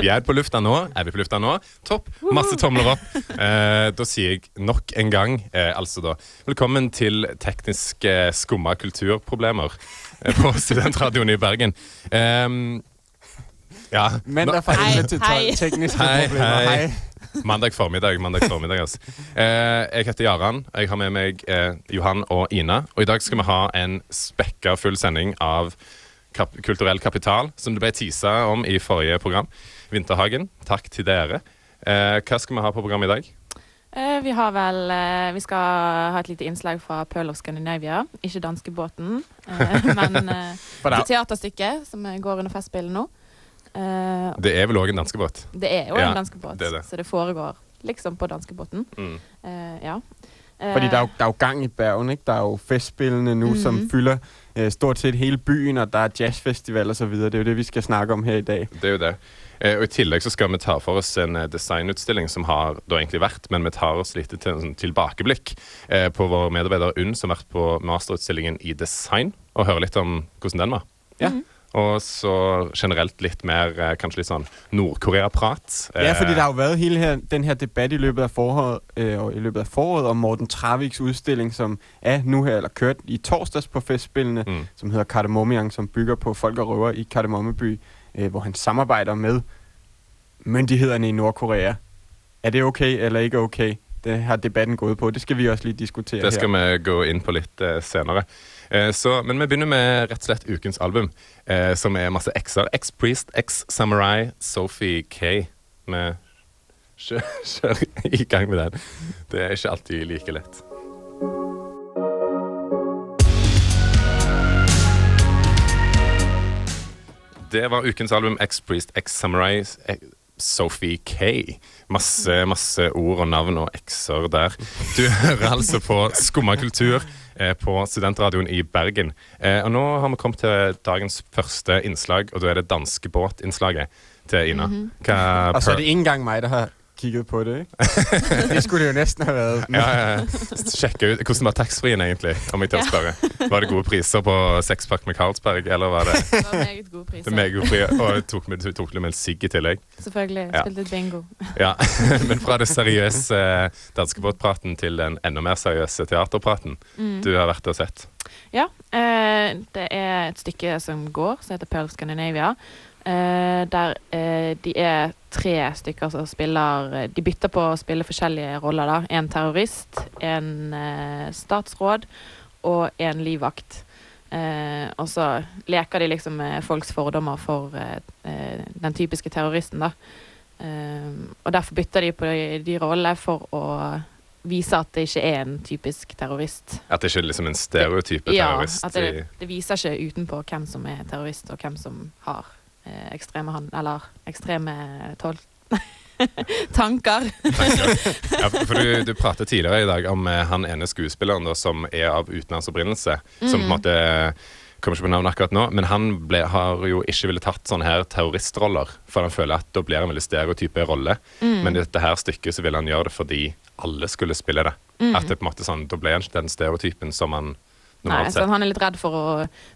Vi er på lufta nå. Er vi på lufta nå? Topp. Masse tomler opp. Eh, da sier jeg nok en gang, eh, altså da Velkommen til tekniske skumma kulturproblemer eh, på Studentradioen i Bergen. Um, ja. er fra 11 til 12. Tekniske hei, problemer. hei. Hei. Mandag formiddag. mandag formiddag altså. eh, Jeg heter Jaran. Jeg har med meg eh, Johan og Ina. Og i dag skal vi ha en spekka full sending av kap kulturell kapital, som det ble tisa om i forrige program. Vinterhagen. Takk til dere. Eh, hva skal vi ha på programmet i dag? Eh, Vi har vel eh, Vi skal ha et lite innslag fra Pearl of Scandinavia. Ikke danskebåten, eh, men eh, teaterstykket et teaterstykke som går under Festspillet nå. Eh, Det er vel òg en danskebåt? Det er jo Ja, en danskebåt, så det foregår liksom på danskebåten. Mm. Eh, ja. Fordi der er, jo, der er jo gang i Bergen. Ikke? Der er jo festspillene nu, som Mhm. fylder øh, stort sett hele byen, og der er jazzfestival og så videre. Det er jo det, vi skal snakke om her i dag. Det er jo det. Eh, og I tillegg så skal vi ta for oss en eh, designutstilling som har da egentlig vært, men vi tar oss litt til en sånn tilbakeblikk eh, på vår medarbeider Unn, som har vært på masterutstillingen i design, og høre litt om hvordan den var. Ja. Og så generelt litt mer eh, kanskje litt sånn Nord-Korea-prat. Ja, fordi det har jo vært hele her, den her debatt i løpet, av foråret, øh, og i løpet av foråret om Morten Traviks utstilling som er nå her, eller kørt i torsdags på festspillene, Mm. som heter Kardemommeang, som bygger på Folk og Røver i Kardemommeby, øh, hvor han samarbeider med myndighederne i Nordkorea. Er det okay eller ikke okay? Det har debatten gået på. Det skal vi også lige diskutere Det skal her. vi gå inn på litt eh, senere. Eh, så, men vi begynner med rett og slett ukens album, eh, som er masse X-er. X-Priest, X-Samurai, Sophie K. Vi kjører, i gang med den. Det er ikke alltid like lett. Det var ukens album X-Priest, X-Samurai, Sophie K. Masse, masse ord og navn og X-er der. Du hører altså på Skumma kultur eh, på Studentradioen i Bergen. Eh, og nå har vi kommet til dagens første innslag, og da er det danskebåtinnslaget til Ina. Hva Og det er meg det ikke kigget på deg. Vi det skulle jo nesten ha vært. ja, ja. Sjekke ut hvordan var taxfree-en egentlig, om jeg tør spørre. Var det gode priser på sexpack med Carlsberg, eller var det, Det var meget gode priser. det meget gode priser? Og tok med, tok med en sigg i tillegg? Selvfølgelig. Ja. Spilte bingo. Ja, Men fra det seriøse eh, danskebåtpraten til den enda mer seriøse teaterpraten Mm. du har vært og sett. Ja, eh, det er et stykke som går, som heter Pearl Scandinavia. Eh, der uh, de er tre stykker som spiller eh, De bytter på å spille forskjellige roller. da En terrorist, en uh, statsråd og en livvakt. Og så leker de liksom med folks fordommer for den typiske terroristen, da. Og derfor bytter de på de, de rollene for å vise at det ikke er en typisk terrorist. At det ikke er liksom en stereotype terrorist? Ja, at det, det viser ikke utenpå hvem som er terrorist, og hvem som har ekstreme hand... Eller ekstreme tanker. ja, for du, du pratet tidligere i dag om eh, han ene skuespilleren da, som er av utenlandsopprinnelse. Som på en Mm. måte Kommer ikke på navnet akkurat nå, men han ble, har jo ikke ville tatt sånne her terroristroller. For han føler at da blir en veldig stereotype rolle. Mm. Men i dette her stykket så ville han gjøre det fordi alle skulle spille det. Mm. At det på en måte sånn, Da ble han ikke den stereotypen som han Nei, så han er litt redd for å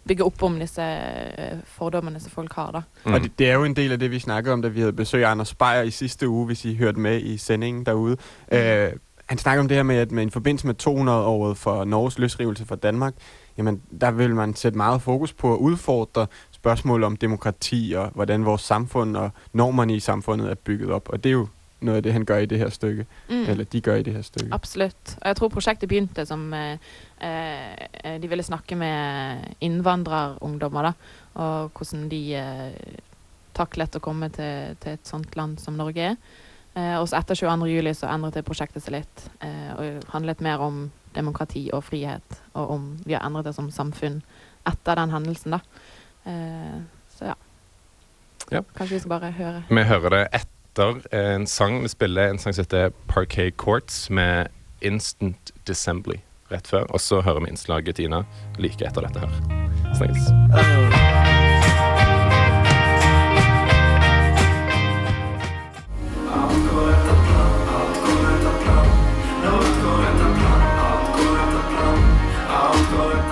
bygge opp om disse eh, fordommene som folk har, da. Mm. Og det, det er jo en del av det, vi snakket om, da vi hadde besøk av Anders Beyer i siste uge, hvis I hørte med i sendingen derude. Uh, han snakker om det her med, at med, i forbindelse med 200-året for Norges løsrivelse fra Danmark, jamen der vil man sætte meget fokus på at udfordre spørgsmål om demokrati og hvordan vores samfund og normerne i samfundet er bygget opp. Og det er jo noe av det, han gjør i det her stykket. Mm. Eller de gjør i det her stykket. Absolutt. Og jeg tror prosjektet begynte som eh, eh, De ville snakke med innvandrerungdommer, da. Og hvordan de eh, taklet å komme til, til et sånt land som Norge er. Eh, og så etter 22. juli så endret det prosjektet seg litt. Eh, og handlet mer om demokrati og frihet. Og om vi har endret det som samfunn etter den hendelsen, da. Eh, så ja. Ja. Kanskje vi skal bare høre. Vi hører det etter en sang. Vi spiller en sang som heter Parquet Courts med Instant Dissembly rett før. Og så hører vi innslaget Tina like etter dette her. Snakkes.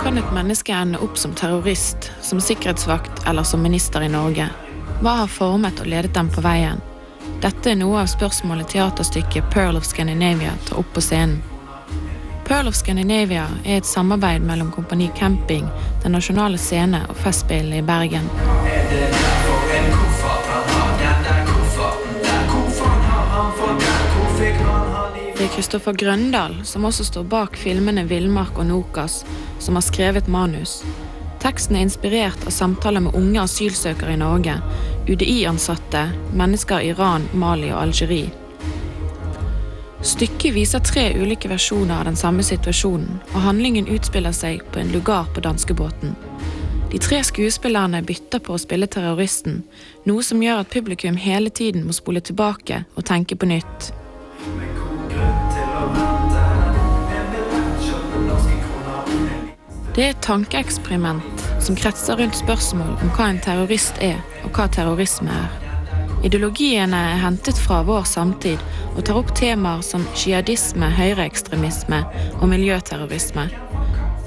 Kan et menneske ende opp som terrorist, som sikkerhetsvakt eller som minister i Norge? Hva har formet og ledet dem på veien? Dette er noe av spørsmålet teaterstykket Pearl of Scandinavia tar opp på scenen. Pearl of Scandinavia er et samarbeid mellom Kompani Camping, Den nasjonale scene og Festspillene i Bergen. Det er Kristoffer Grøndal, som også står bak filmene Villmark og Nokas, som har skrevet manus. Teksten er inspirert av samtaler med unge asylsøkere i Norge, UDI-ansatte, mennesker i Iran, Mali og Algerie. Stykket viser tre ulike versjoner av den samme situasjonen, og handlingen utspiller seg på en lugar på danskebåten. De tre skuespillerne bytter på å spille terroristen, noe som gjør at publikum hele tiden må spole tilbake og tenke på nytt. Det er et tankeeksperiment som kretser rundt spørsmål om hva en terrorist er, og hva terrorisme er. Ideologiene er hentet fra vår samtid og tar opp temaer som jihadisme, høyreekstremisme og miljøterrorisme.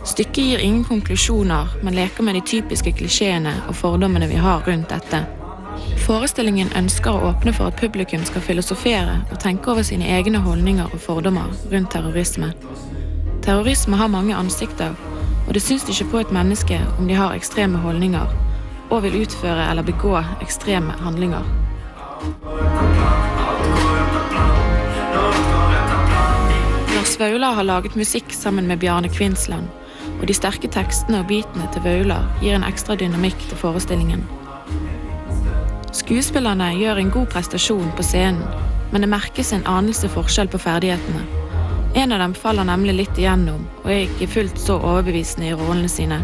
Stykket gir ingen konklusjoner, men leker med de typiske klisjeene og fordommene vi har rundt dette. Forestillingen ønsker å åpne for at publikum skal filosofere og tenke over sine egne holdninger og fordommer rundt terrorisme. Terrorisme har mange ansikter, og det syns ikke på et menneske om de har ekstreme holdninger og vil utføre eller begå ekstreme handlinger. Lars Vaular har laget musikk sammen med Bjarne Kvinsland, og de sterke tekstene og beatene til Vaular gir en ekstra dynamikk til forestillingen. Skuespillerne gjør en god prestasjon på scenen, men det merkes en anelse forskjell på ferdighetene. En av dem faller nemlig litt igjennom og er ikke fullt så overbevisende i rollene sine.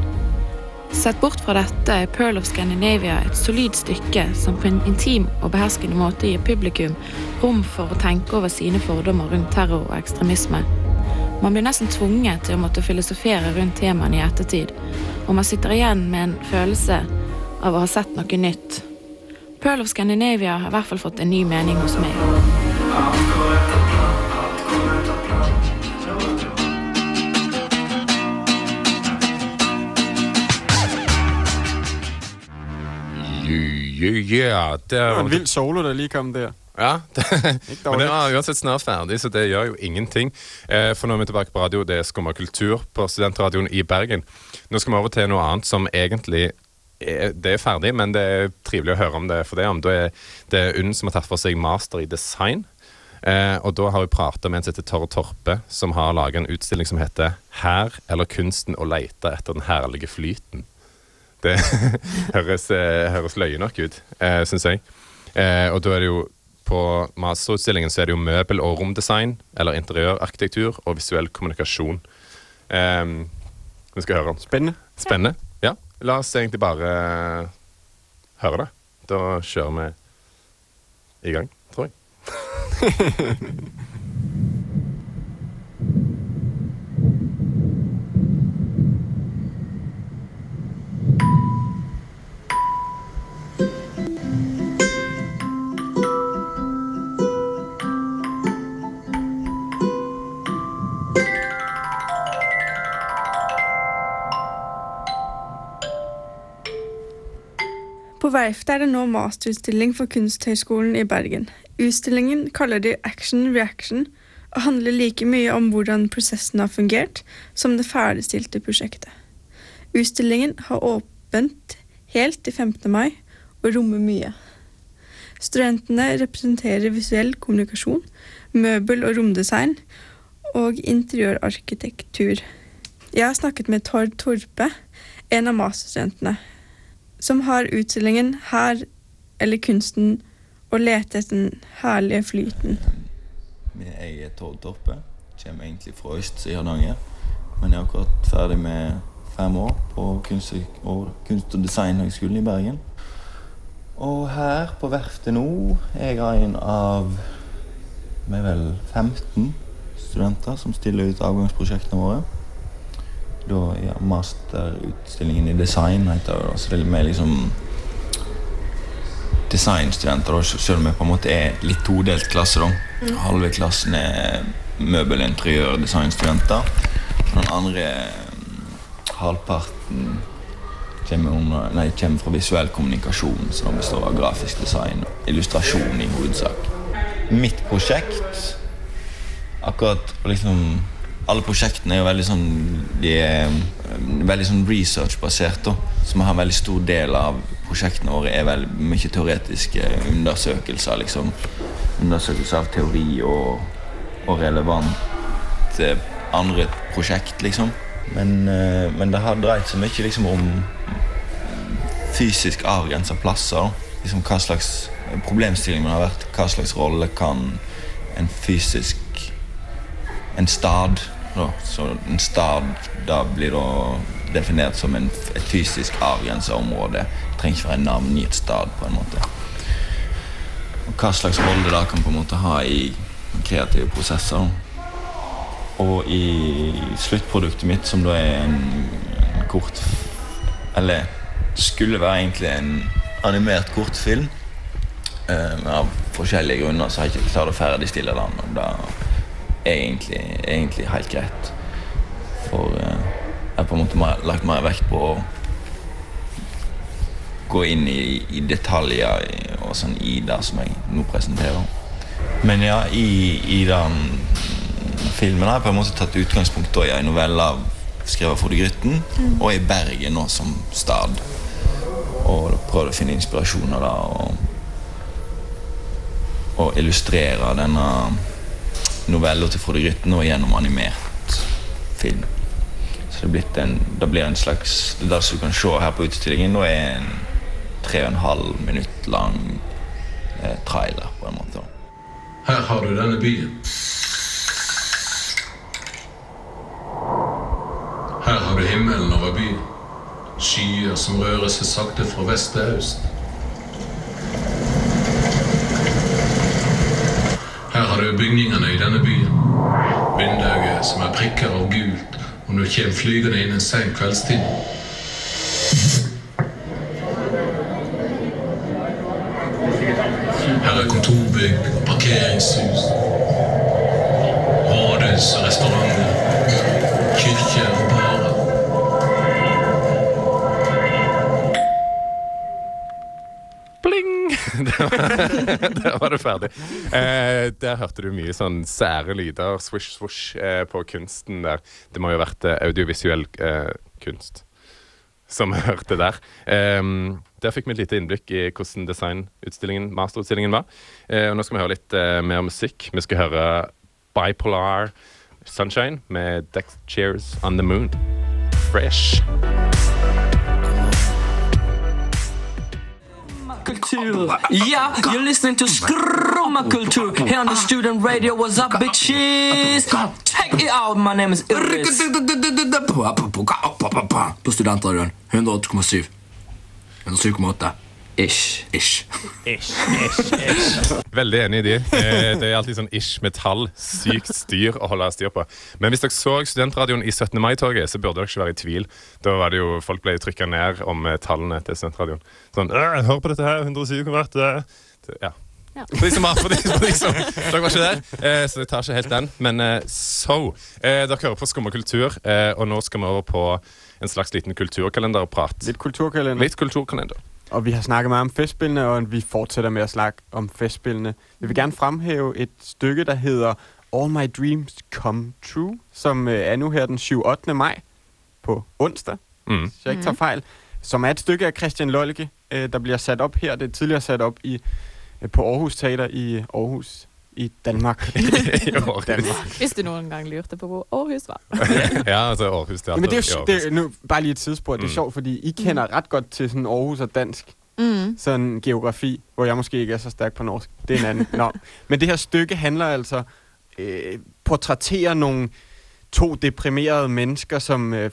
Sett bort fra dette er Pearl of Scandinavia et solid stykke som på en intim og beherskende måte gir publikum rom for å tenke over sine fordommer rundt terror og ekstremisme. Man blir nesten tvunget til å måtte filosofere rundt temaene i ettertid, og man sitter igjen med en følelse av å ha sett noe nytt. Pearl of Scandinavia har i hvert fall fått en ny mening hos meg. Yeah, det Det var var en vild solo, der lige kom der. Ja, det, men dårlig. er uansett snart ferdig, så det gjør jo ingenting. Eh, for nå er vi tilbake på radio, det er Skumma kultur på Studentradioen i Bergen. Nå skal vi over til noe annet som egentlig er, det er ferdig, men det er trivelig å høre om det for det. Om det er det UNN som har tatt for seg master i design. Eh, og da har vi prata med en som heter Torre Torpe, som har laga en utstilling som heter 'Her eller kunsten å leite etter den herlige flyten'. Det høres, eh, høres løye nok ut, eh, syns jeg. Eh, og da er det jo på masterutstillingen så er det jo møbel- og romdesign, eller interiørarkitektur og visuell kommunikasjon. Eh, vi skal høre om. Spændende. Spennende. Ja. La oss egentlig bare høre det. Da kjører vi i gang, tror jeg. På Verftet er det nå masterutstilling for Kunsthøgskolen i Bergen. Utstillingen kaller de Action Reaction og handler like mye om hvordan prosessen har fungert, som det ferdigstilte prosjektet. Utstillingen har åpent helt til 15. mai og rommer mye. Studentene representerer visuell kommunikasjon, møbel- og romdesign og interiørarkitektur. Jeg har snakket med Tord Torpe, en av masterstudentene, som har utstillingen Her eller kunsten å lete etter den herlige flyten. Jeg er Tord Torpe. Kommer egentlig fra øst i Hardanger. Men jeg er akkurat ferdig med fem år på kunst- og, kunst- og designhøgskolen i Bergen. Og her på verftet nå er jeg en av med vel 15 studenter som stiller ut avgangsprosjektene våre. Da ja, Masterutstillingen i design heter det. Så det er mer liksom designstudenter, selv om vi på en måte er litt todelt klasse. da. Halve klassen er møbel-, og designstudenter. Og den andre mm, halvparten kommer, under, nei, kommer fra visuell kommunikasjon, som består av grafisk design og illustrasjon i hovedsak. Mitt prosjekt akkurat liksom Alle prosjektene er jo veldig sånn De er eh, veldig sånn researchbasert, som har en veldig stor del av prosjektene våre er veldig mye teoretiske undersøkelser. liksom Undersøkelser av teori og, og relevant eh, andre prosjekt, liksom. Men, eh, men det har dreid seg mye liksom om fysisk avgrensa plasser. Liksom hva slags problemstilling man har vært. Hva slags rolle kan en fysisk En stad da. Så en stad da blir da definert som en, et fysisk avgrensa område. Det trenger ikke være navngitt stad, på en måte. Og hva slags rolle det da kan på en måte ha i kreative prosesser. Og i sluttproduktet mitt, som da er en, en kort Eller skulle være egentlig en animert kortfilm. Uh, av forskjellige grunner så har jeg ikke klart å ferdigstille den. Og er egentlig, egentlig helt greit. For eh, jeg har på en måte mer, lagt mer vekt på å gå inn i, i detaljer i, og sånn i det som jeg nå presenterer. Men ja, i, i den filmen har jeg på en måte tatt utgangspunkt i en novelle skrevet av Frode Grytten, og i Bergen nå som stad. Og prøvd å finne inspirasjoner da, og, og illustrere denne novella til Frode Grytten og gjennom animert film. Så det, en, det blir en slags Det der som du kan se her på utstillingen, nå er en tre og en halv minutt lang eh, trailer, på en måte. Her har du denne byen. Her har du himmelen over byen. Skyer som rører seg sakte fra vest til øst. Her har du bygningene i denne byen. Vinduer som er prikker av gult og du kommer flygende inn en sen kveldstid. Her er kontorbygg og parkeringshus. Ferdig. Eh, der hørte du mye sånn sære lyder, swish, swish, eh, på kunsten der. Det må jo ha vært eh, audiovisuell eh, kunst som vi hørte der. Ehm, der fikk vi et lite innblikk i hvordan designutstillingen, masterutstillingen var. Eh, og nå skal vi høre litt eh, mer musikk. Vi skal høre Bipolar Sunshine med Deck Cheers on the Moon. Fresh. Kultur. Yeah, you're listening to Kultur here on the student radio. What's up, bitches? Check it out. My name is Iris. På studentradioen. 108,7. 107,8. Ish. Ish. Ish, ish, ish. Veldig enig i de. Eh, Det er alltid sånn ish med tall. Sykt styr å holde styr på. Men hvis dere så studentradioen i 17. mai-toget, så burde dere ikke være i tvil. Da var det jo, Folk ble trykka ned om eh, tallene til studentradioen. Sånn «Øh, Hør på dette her, 107 konvert. Ja. Ja. For de som var, for de, for de som, Dere var ikke der, eh, så jeg tar ikke helt den. Men eh, so eh, Dere hører på Skumma kultur, eh, og nå skal vi over på en slags liten kulturkalenderprat. Litt kulturkalender. Litt kulturkalender. Og vi har snakket meget om festspillene, og vi fortsætter med at snakke om festspillene. Jeg vil gerne fremhæve et stykke, der hedder All My Dreams Come True, som øh, er nu her den 7-8. maj på onsdag, Mm. hvis jeg ikke tager fejl, som er et stykke af Christian Lollike, øh, der bliver sat op her. Det er tidligere sat op i, øh, på Aarhus Teater i Aarhus i Danmark. I Aarhus. Hvis du noen gang lurte på hvor Aarhus var. Ja, altså Aarhus Teater. Jamen, det er, jo, det er nu, bare lige et tidsspur. Det er Mm. sjovt, fordi I kender ret godt til sådan Aarhus og dansk Mm. sådan geografi, hvor jeg måske ikke er så stærk på norsk. Det er en anden. Nå. Men det her stykke handler altså øh, portrætterer nogle to deprimerede mennesker, som øh,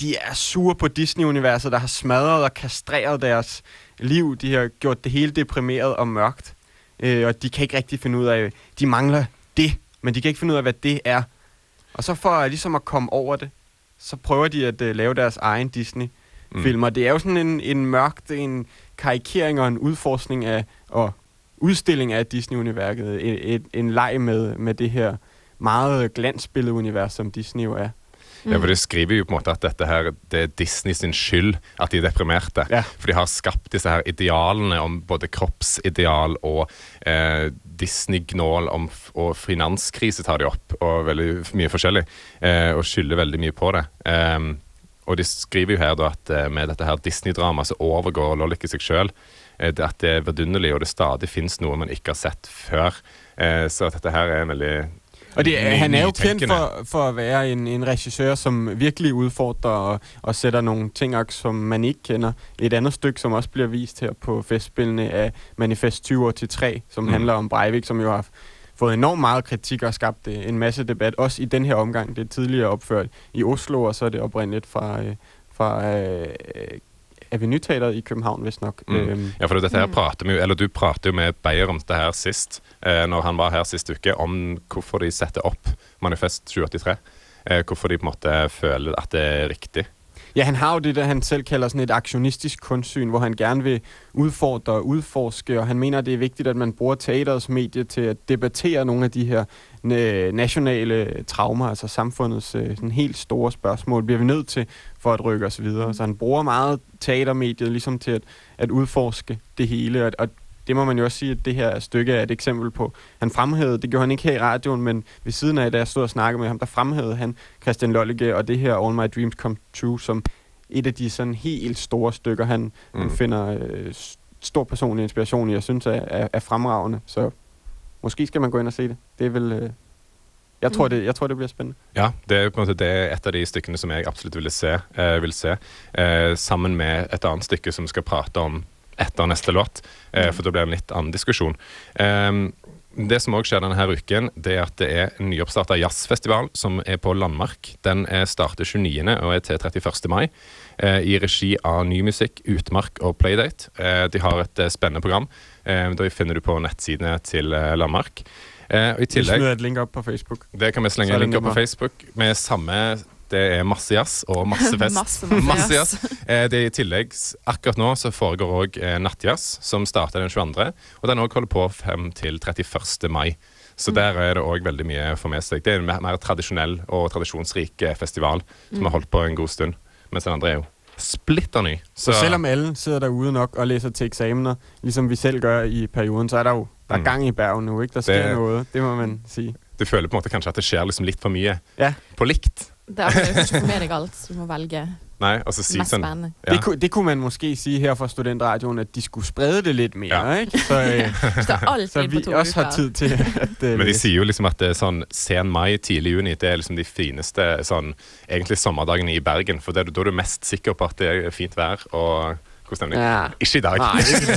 de er sure på Disney-universet, der har smadret og kastreret deres liv. De har gjort det hele deprimeret og mørkt. Øh, og de kan ikke rigtig finde ud af, de mangler det, men de kan ikke finde ud af, hvad det er. Og så for ligesom at komme over det, så prøver de at øh, lave deres egen Disney Mm. og Det er jo sådan en, en mørkt, en karikering og en udforskning af, og udstilling af Disney-universet. En, en, en leg med, med det her meget glansbillede-univers, som Disney jo er. Ja, for De skriver jo på en måte at dette her, det er Disney sin skyld at de er deprimerte. Ja. For de har skapt disse her idealene om både kroppsideal og eh, Disney-gnål om, og finanskrise tar de opp, og veldig mye forskjellig. Eh, og skylder veldig mye på det. Um, og de skriver jo her da at eh, med dette her Disney-dramaet så overgår Lollik i seg sjøl. Eh, at det er vidunderlig, og det stadig fins noe man ikke har sett før. Eh, så at dette her er en veldig Og det, han er jo kendt for, for at være en, en regissør, som virkelig udfordrer og, og sætter nogle ting op, som man ikke kender. Et andet stykke, som også bliver vist her på festspillene, er Manifest 20 år til 3, som mm. handler om Breivik, som jo har fået enormt meget kritik og skabt øh, en masse debat, også i den her omgang. Det er tidligere opført i Oslo, og så er det oprindeligt fra, øh, fra øh, Avenue Teateret i København, hvis nok. Mm. Ja, for dette her Mm. prater vi jo, eller Du prater jo med Beyer om dette her sist, eh, når han var her sist uke, om hvorfor de setter opp Manifest 2083. Eh, hvorfor de på en måte føler at det er riktig. Ja, han har jo det, der han selv kalder sådan et aksjonistisk kunstsyn, hvor han gerne vil udfordre og udforske, og han mener, det er viktig at man bruger teaterets medie til å debattere noen av de her nationale traumer, altså samfundets øh, sådan helt store spørgsmål, bliver vi nødt til for at rykke os videre. Så han bruger meget teatermediet ligesom til at, at udforske det hele, og, og det må man jo også sige, at det her stykke er et eksempel på. Han fremhævede, det gjorde han ikke her i radioen, men ved siden af, da jeg stod og snakkede med ham, der fremhævede han Christian Lollige og det her All My Dreams Come True som et af de sådan helt store stykker, han, mm. han finder øh, stor personlig inspiration i, og synes er, er, er fremragende. Så måske skal man gå ind og se det. Det er vel... Øh, jeg, tror, Mm. det, jeg tror, det blir spennende. Ja, det er på en måte det er et av de stykkene som jeg absolutt ville se, eh, vil se eh, sammen med et annet stykke som vi skal prate om etter neste låt, eh, for da blir det en litt annen diskusjon. Eh, det som òg skjer denne her uken, det er at det er en nyoppstarta jazzfestival som er på Landmark. Den er starter 29. og er til 31. mai, eh, i regi av Ny Musikk, Utmark og Playdate. Eh, de har et eh, spennende program. Eh, da finner du på nettsidene til eh, Landmark. Eh, og I tillegg smider et link op på Facebook. det kan vi slenge er en det link opp på. Facebook med samme Det er masse jazz og masse fest. Masse, masse jazz. Eh, Det er I tillegg, akkurat nå så foregår òg eh, nattjazz, som starter den 22. Og den òg holder på frem til 31. mai. Så der er det òg veldig mye å få med seg. Det er en mer, mer tradisjonell og tradisjonsrik festival som har holdt på en god stund. Mens den andre er jo splitter ny. Så selvom alle sidder derude nok og læser til eksamener, ligesom vi selv gør i perioden, så er der jo der er Mm. gang i bergen nu, ikke? Der sker Det- noe. det må man si. du føler på en måte kanskje at det skjer liksom litt for mye Ja. på likt. Det er akkurat ikke får med deg alt, så du må velge Nei, og så sige sådan... ja. Det, kunne, det kunne man måske sige her fra Studentradioen, at de skulle sprede det lidt mere, Ja. ikke? Så, ja. Så det er alltid så vi også har tid til at Uh, Men de sier jo liksom at det er sånn sen mai, tidlig juni, det er liksom de fineste sånn egentlig sommerdagene i Bergen. For det, er- da er du mest sikker på at det er fint vær og god stemning. Ja. Ikke i dag.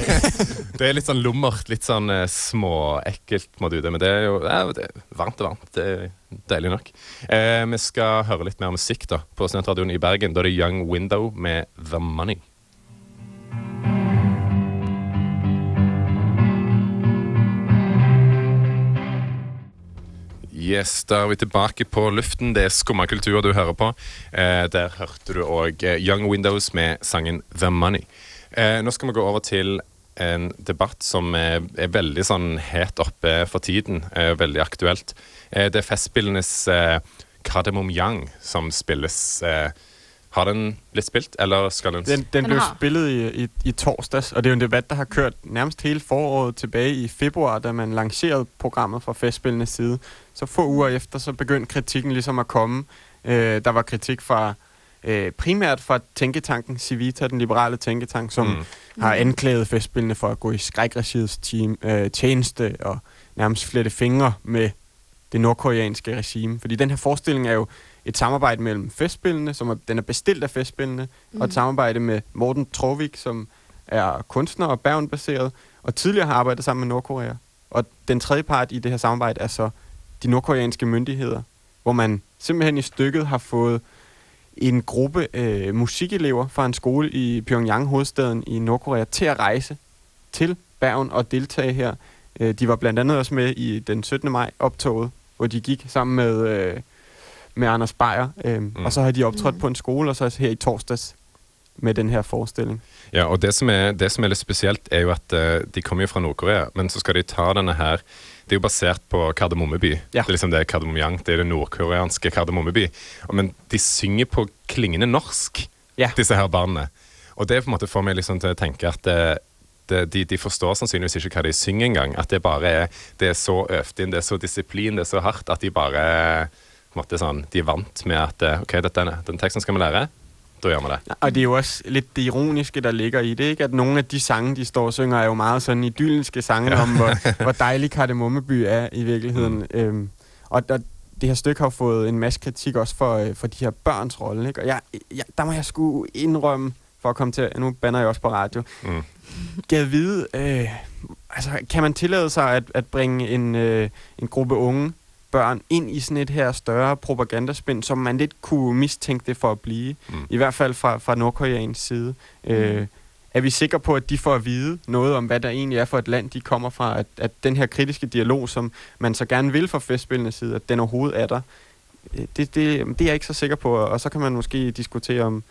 Det er litt sånn lummert, litt sånn eh, småekkelt må du det. Men det er jo ja, det er varmt og varmt. Det er deilig nok. Eh, vi skal høre litt mer musikk da på Studentradioen i Bergen. Da er det Young Window med The Money. Yes, da er vi tilbake på luften. Det er Skumma kultur du hører på. Eh, der hørte du òg eh, Young Windows med sangen The Money. Eh, nå skal vi gå over til en debatt som er, er veldig sånn het oppe for tiden. Eh, veldig aktuelt. Eh, det er Festspillenes eh, Kardemom Young som spilles. Eh, har den blitt spilt, eller skal den Den, den Den blev har. spillet i, i, i torsdags, og det er jo en debat, der har kørt nærmest hele foråret tilbage i februar, da man lancerede programmet fra Festspillenes side. Så få uger efter, så begyndte kritikken ligesom at komme. Øh, der var kritik fra øh, primært fra tænketanken Civita, den liberale tænketank, som Mm. har anklaget Festspillene for at gå i skrækregiets team, øh, tjeneste og nærmest flette fingre med det nordkoreanske regime. Fordi den her forestilling er jo et samarbejde mellem Festspillene, som er, den er bestilt af Festspillene, mm. og et samarbejde med Morten Trovik, som er kunstner og Bergen-baseret, og tidligere har arbejdet sammen med Nordkorea. Og den tredje part i det her samarbejde er så de nordkoreanske myndigheder, hvor man simpelthen i stykket har fået en gruppe øh, musikelever fra en skole i Pyongyang, hovedstaden i Nordkorea, til at rejse til Bergen og deltage her. Øh, de var blandt andet også med i den 17. maj optoget, hvor de gik sammen med, øh, med Anders Beyer. Øh, mm. Og så har de optrådt Mm. på en skole, og så her i torsdags med den her forestilling. Ja, og det som, er, det som er litt spesielt, er jo at uh, de kommer jo fra Nord-Korea, men så skal de ta denne her Det er jo basert på Kardemommeby. Ja. Det er liksom det Kardemommeyang, det er det nordkoreanske Kardemommeby. Men de synger på klingende norsk, Ja. disse her barna. Og det på en måte får meg liksom til å tenke at det, de, de forstår sannsynligvis ikke hva de synger engang. At det bare er, det er så øvd inn, det er så disiplin, det er så hardt at de bare sånn, De er vant med at eh, OK, dette, den teksten skal vi lære. Da gjør vi det. Og det er jo også litt det ironiske, der ligger i det, ikke? At Noen av de sangene de står og synger, er jo meget sånn idylliske sange om, hvor, hvor deilig Kardemommeby er i virkeligheten. Mm. Øhm, og, og det her stykke har fått en masse kritikk også for, øh, for de her børns rolle, ikke? Og jeg, jeg, der må jeg skulle innrømme for at komme til, nu banner jeg også på radio, Mm. Gad vide, øh, altså kan man tillade sig at, at bringe en, øh, en gruppe unge børn ind i sådan et her større propagandaspind, som man lidt kunne mistænke det for at blive, Mm. i hvert fald fra, fra Nordkoreans side. Øh, er vi sikre på, at de får at vide noget om, hvad der egentlig er for et land, de kommer fra? At, at den her kritiske dialog, som man så gerne vil fra festspillenes side, at den overhovedet er der? Øh, Det, det, det er jeg ikke så sikker på, og så kan man måske diskutere om,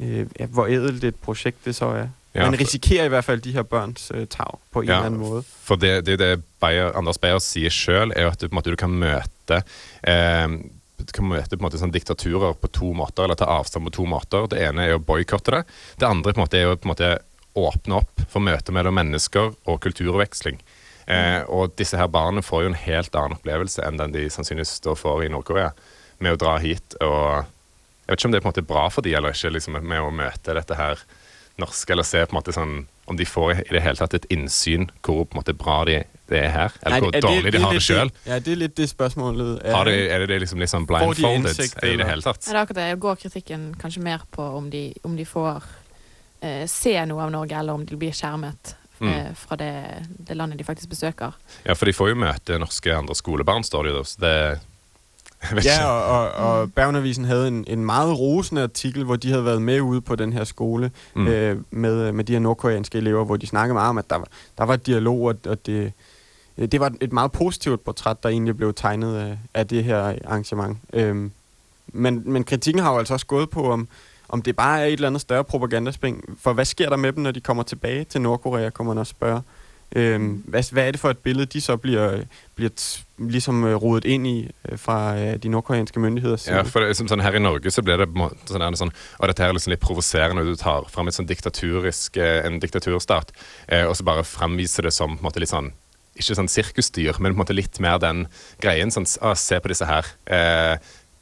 øh, hvor ædelt et projekt det så er. Ja, man risikerer i hvert fall de her børns uh, tag på en Ja, eller annen måde. For det, det, det Bayer, Anders Beyer sier sjøl, er jo at du, måte, du kan møte eh, du kan møte på en måte sånn diktaturer på to måter, eller ta avstand på to måter. Det ene er å boikotte det. Det andre på en måte, er å på en måte, åpne opp for møter mellom mennesker og kulturveksling. Eh, og disse her barna får jo en helt annen opplevelse enn den de sannsynligvis står får i Nord-Korea, med å dra hit. og Jeg vet ikke om det er på en måte bra for de eller ikke, liksom, med å møte dette her norske, eller se på en måte sånn om de får i det hele tatt et innsyn hvor på en måte bra de, det er her, eller hvor dårlig de har det sjøl. Ja, det er litt det spørsmålet. er. Har de, er det det liksom, liksom Får de blindfolded innsikt, i det hele tatt? Ja, det er akkurat det. Går kritikken kanskje mer på om de, om de får eh, se noe av Norge, eller om de blir skjermet Mm. eh, fra det, det landet de faktisk besøker? Ja, for de får jo møte norske andre skolebarn, står det jo. Så det Ja, og, og, og Bergenavisen havde en, en meget rosende artikel, hvor de havde været med ude på den her skole Mm. øh, med, med de her nordkoreanske elever, hvor de snakkede meget om, at der var, der var dialog, og, og det, øh, det var et meget positivt portræt, der egentlig blev tegnet af, af det her arrangement. Øhm, men, men kritikken har jo altså også gået på, om, om det bare er et eller andet større propagandaspring. For hvad sker der med dem, når de kommer tilbage til Nordkorea, kommer man også spørge. Øhm, hvad, hvad er det for et billede, de så bliver, bliver ligesom øh, rodet ind i øh, fra øh, de nordkoreanske myndigheder? side? Ja, for det, som sånn Her i Norge så blir det på en måte sånn, er det sånn Og dette her er liksom litt provoserende du tar fram et sånn diktaturisk, en diktaturstat, eh, og så bare fremviser det som på en måte litt sånn Ikke sånn sirkusdyr, men på en måte litt mer den greien. Sånn, ah, se på disse her. Eh,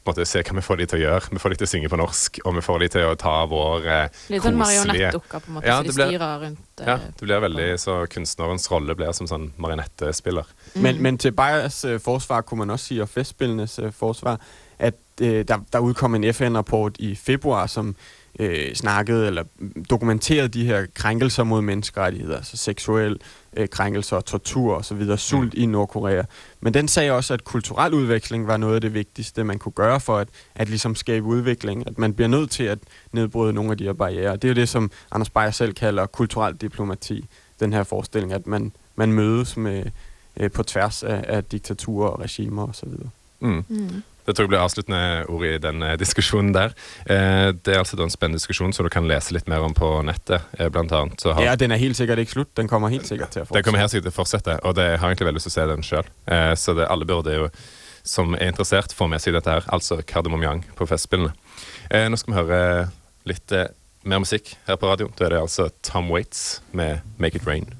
måte Se hva vi får de til å gjøre. Vi får de til å synge på norsk, og vi får de til å ta vår eh, Litt sånn marionettdukker, på en måte, Ja, så de det blir- styrer rundt. eh, Ja, det blir veldig så kunstnerens rolle blir som sånn marionettespiller. Men, men til Bayers eh, forsvar kunne man også si, og festspillenes øh, forsvar, at øh, der, der udkom en FN-rapport i februar, som øh, snakkede eller dokumenterede de her krænkelser mod menneskerettigheder, altså seksuel øh, krænkelser og tortur osv., sult mm. i Nordkorea. Men den sagde også, at kulturel udveksling var noget af det vigtigste, man kunne gøre for at, at ligesom skabe udvikling. At man bliver nødt til at nedbryde nogle af de her barriere. Det er jo det, som Anders Beyer selv kalder kulturel diplomati. Den her forestilling, at man, man mødes med, øh, på tværs af, af diktaturer og regimer osv. Mm. Mm. Det tror jeg blir avsluttende ord i den diskusjonen der. Eh, det er altså en spennende diskusjon som du kan lese litt mer om på nettet. Eh, blant annet så har Ja, den er helt sikkert ikke slutt. Den kommer helt sikkert til å fortsette. Den kommer helt sikkert til å fortsette, og det jeg har egentlig veldig lyst til å se den sjøl. Eh, så det, alle burde jo, som er interessert, få med seg dette her. Altså Kardemommeyang på Festspillene. Eh, nå skal vi høre litt eh, mer musikk her på radioen. Da er det altså Tom Waits med 'Make It Rain'.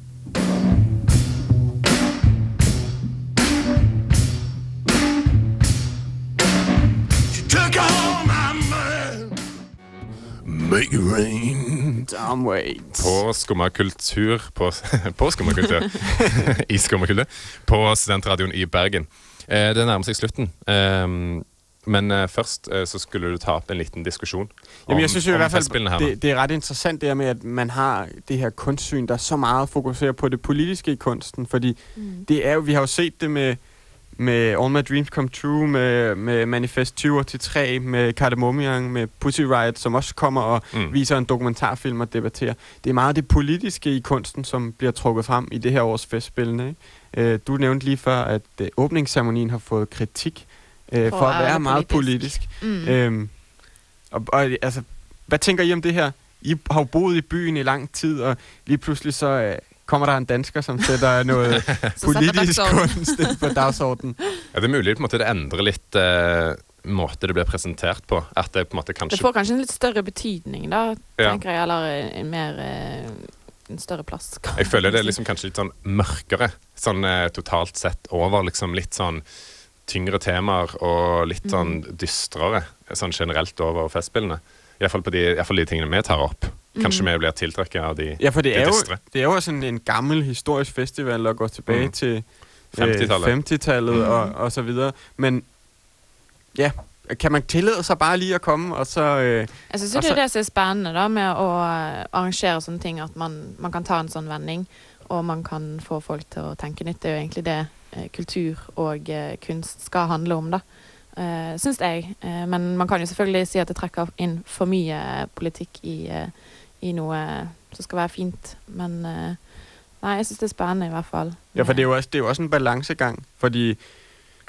Rain down Waits. på skummakultur På, på skummakultur. I skummakultur. På Studentradioen i Bergen eh, Det nærmer seg slutten Um, Men uh, først uh, så skulle du ta opp en liten diskusjon Jamen, jeg synes jo i hvert festspillene fald, her det, det er ret interessant det her med, at man har det her kunstsyn, der så meget fokuserer på det politiske i kunsten. Fordi Mm. det er jo, vi har jo set det med, med All My Dreams Come True, med, med Manifest 20 til 3, med Cardamomian, med Pussy Riot, som også kommer og Mm. viser en dokumentarfilm og debatterer. Det er meget det politiske i kunsten, som bliver trukket frem i det her års festspillene. Øh, du nævnte lige før, at øh, åbningsceremonien har fået kritik øh, for, for at være meget politisk. Mm. Øhm, og, og altså, hvad tænker I om det her? I har jo boet i byen i lang tid, og lige pludselig så øh, kommer der en dansker, som setter noe politisk kunst på dagsordenen. Ja, det er mulig på en måte det endrer litt eh, måte det blir presentert på. At det på en måte Det får kanskje en litt større betydning, da, Ja. tenker jeg. Eller en mer eh, En større plass. kan Jeg føler det er liksom kanskje litt sånn mørkere, sånn totalt sett over liksom litt sånn tyngre temaer og litt sånn dystrere, sånn generelt over festspillene. Iallfall på de, i hvert fall de tingene vi tar opp. Kanskje vi blir tiltrekket av de, Ja, for det de er, jo, det er jo sådan en gammel historisk festival, der går tilbage Mm. til 50-tallet. 50-tallet Mm. og, og så videre. Men ja, kan man tillade sig bare lige at komme, og så... Øh, Jeg syns det er det som er spennende da, med å eh, arrangere sånne ting, at man, man kan ta en sånn vending, og man kan få folk til å tenke nytt. Det er jo egentlig det eh, kultur og eh, kunst skal handle om, da. Uh, syns jeg. Eh, men man kan jo selvfølgelig si at det trekker inn for mye politikk i, eh, i noe som skal være fint. Men eh, nei, jeg syns det er spennende, i hvert fall. ja, for det er, jo også, det er jo også en balancegang, fordi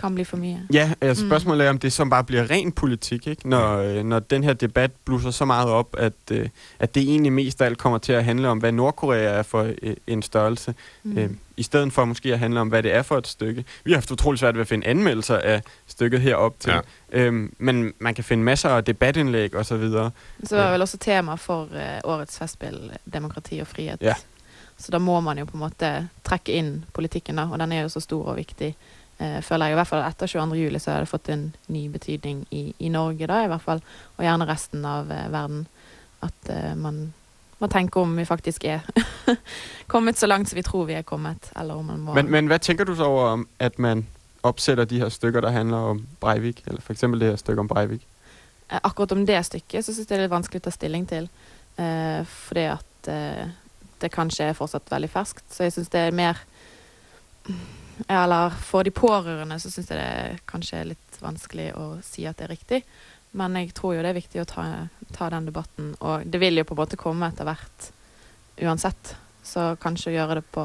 kan bli for mye. Ja, altså Mm. spørgsmålet er, om det som bare bliver ren politik, ikke? Når, øh, når den her debat blusser så meget op, at, øh, at det egentlig mest af alt kommer til at handle om, hvad Nordkorea er for øh, en størrelse, Mm. øh, i stedet for måske at handle om, hvad det er for et stykke. Vi har haft utrolig svært ved at finde anmeldelser af stykket herop til, Ja. øhm, men man kan finde masser af debatindlæg og så videre. Så var vel også tema for eh, årets festspill demokrati og frihet. Ja. Så da må man jo på en måte trekke inn politikken, da, og den er jo så stor og viktig. Eh, føler jeg i hvert fall etter 22. juli så har det fått en ny betydning i, i Norge, da i hvert fall, og gjerne resten av eh, verden. At eh, man må tenke om vi faktisk er kommet så langt som vi tror vi er kommet, eller om man må Men, men hva tenker du så over, om, at man oppsetter de her stykker, der handler om Breivik, eller for eksempel det her stykke om Breivik? Eh, akkurat om det stykket så syns jeg det er litt vanskelig å ta stilling til. Eh, fordi at eh, det kanskje er fortsatt veldig ferskt. Så jeg syns det er mer Eller for de pårørende så syns jeg det kanskje er litt vanskelig å si at det er riktig. Men jeg tror jo det er viktig å ta, ta den debatten. Og det vil jo på en måte komme etter hvert uansett. Så kanskje gjøre det på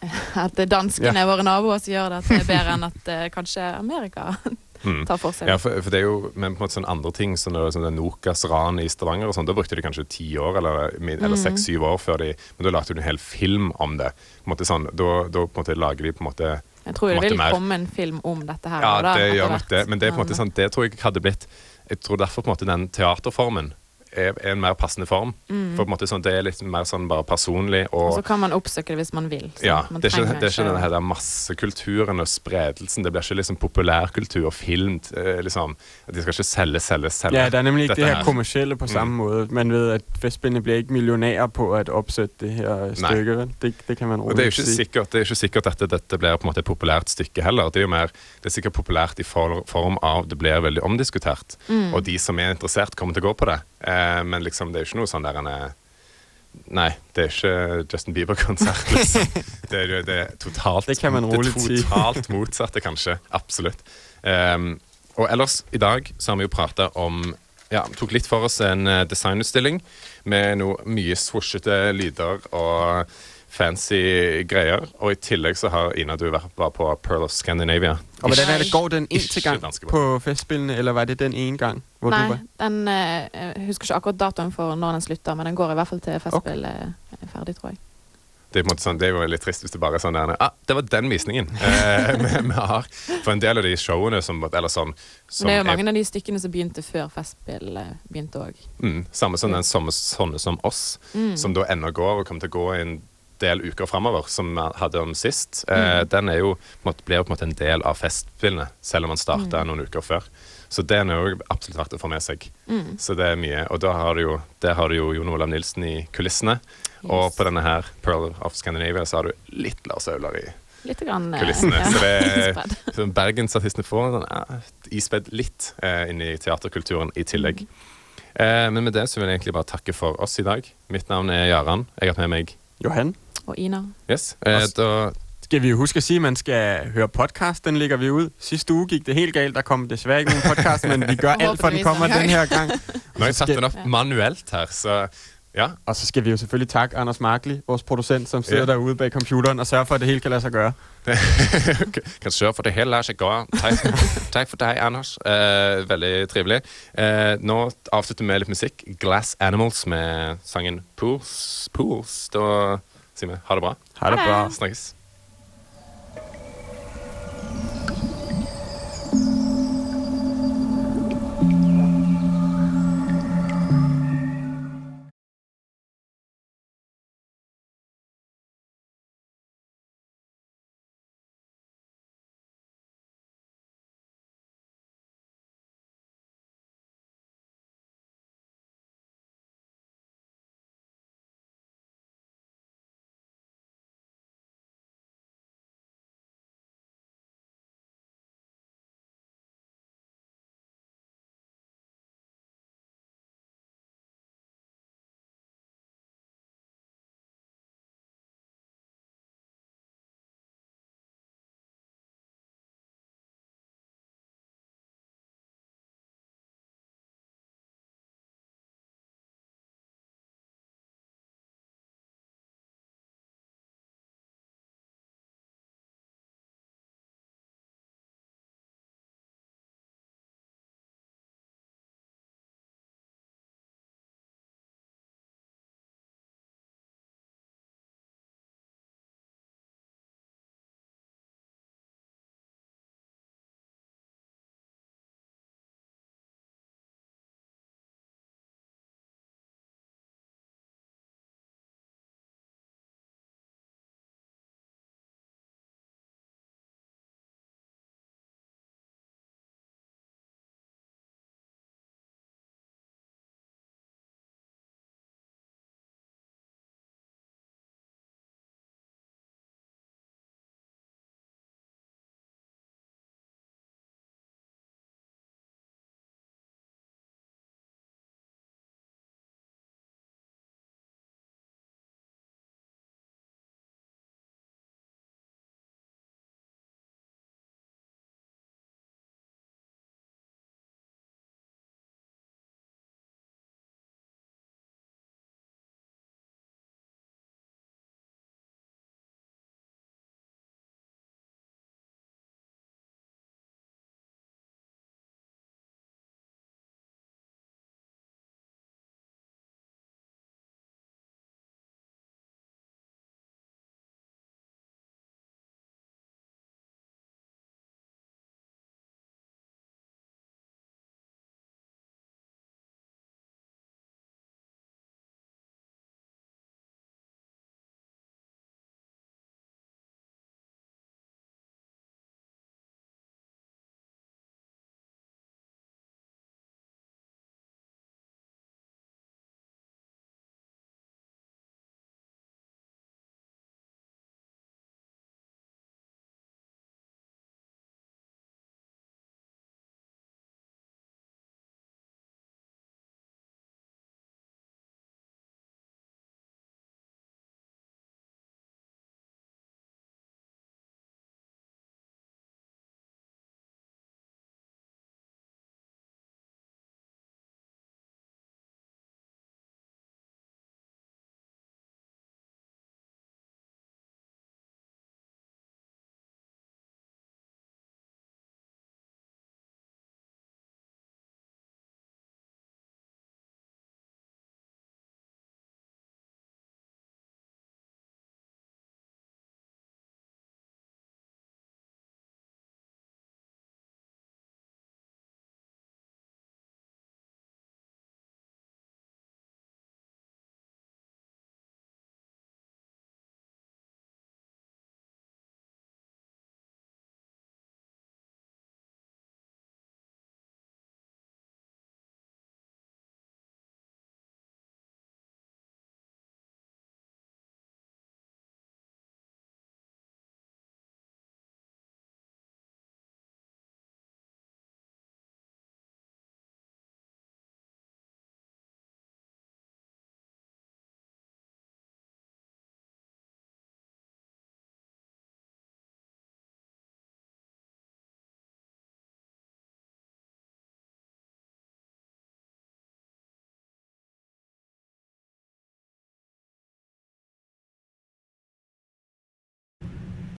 At det er danskene, våre naboer, som gjør det, at det er bedre enn at eh, kanskje Amerika Mm. tar for seg. Ja, for, for det er jo men på en måte sånn andre ting som det sånn det Nokas-ranet i Stavanger og sånn, Da brukte de kanskje ti år eller, eller Mhm. seks-syv år før de Men da lagde de en hel film om det. På en måte sånn, da, da på en måte lager de på en måte Jeg tror det vil mer. komme en film om dette her. Ja, da, det gjør nok det. Men det på en måte sånn, det tror jeg hadde blitt Jeg tror derfor på en måte den teaterformen er, er en mer passende form. For på en måte sånn, det er litt mer sånn bare personlig. Mm. Og og så kan man oppsøke det hvis man vil. så ja, man det er ikke, det er ikke den her massekulturen og spredelsen. Det blir ikke liksom populærkultur og film. eh, Liksom. De skal ikke selge, selge, selge. Ja, det er nemlig ikke det her her. kommercielle på samme måte Man ved, at festspillene blir ikke millionærer på å oppsette det her stykket. Det, det kan man rolig si. er sikkert, det er ikke sikkert at dette, dette blir på en måte et populært stykke heller. Det er jo mer, det er sikkert populært i form av det blir veldig omdiskutert. Mm. Og de som er interessert, kommer til å gå på det. Eh, men liksom, det er jo ikke noe sånn der en er Nei, det er ikke Justin Bieber-konsert, liksom. Det er, jo- det er totalt Det kan det totalt motsatte, kanskje. Absolutt. Um, og ellers, i dag så har vi jo prata om ja, tok litt for oss en eh, designutstilling med noe mye swooshete lyder og fancy greier. Og i tillegg så har Ina du vært bare på Pearl of Scandinavia. Og hvordan er det, går den inn til gang på festspillene, eller var det den ene gang? Hvor du Nei, var? den, eh, jeg husker ikke akkurat datoen for når den slutter, men den går i hvert fall til festspill okay. er ferdig, tror jeg. Det er, på en måte sånn, det er jo litt trist hvis det bare er sånn der ah, Det var den visningen eh, vi, vi har. For en del av de showene som Eller sånn som det er jo er- mange av de stykkene som begynte før festspill eh, begynte òg. Mm, samme som den samme sånne som oss, Mm. som da ennå går og kommer til å gå en del uker framover, som vi hadde om sist. Eh, den er jo, måtte, blir jo på en måte en del av festspillene, selv om den starta noen uker før. Så den er jo absolutt verdt å få med seg. Mm. Så det er mye. Og da har du jo, der har du jo Jon Olav Nilsen i kulissene. Og på denne her, Pearl of Scandinavia, så har du litt Lars Aular i Litt grann, eh, kulissene. ja, Så det er så Bergensartistene får den ja, ispedd litt eh, inn i teaterkulturen i tillegg. Eh, men med det så vil jeg egentlig bare takke for oss i dag. Mitt navn er Jaran. Jeg har hatt med meg Johan? Og Ina. Yes. Eh, da, Skal vi jo huske at sige, at man skal høre podcast. Den ligger vi ud. Sidste uge gik det helt galt. Der kom desværre ikke nogen podcast, men vi gør alt for, at den kommer den her gang. nå har jeg satt den opp manuelt her, så Ja. Og så skal vi jo selvfølgelig takke Anders Markli, vores producent, som sidder Ja. derude bag computeren og sørger for, at det hele kan lade sig gøre. kan sørge for det hele lader seg gøre. Takk, tak for deg, Anders. Uh, veldig trivelig. Uh, nå avslutter vi med litt musikk. Glass Animals med sangen Pools. Pools. Da sier ha det bra. Ha det bra. Snakkes.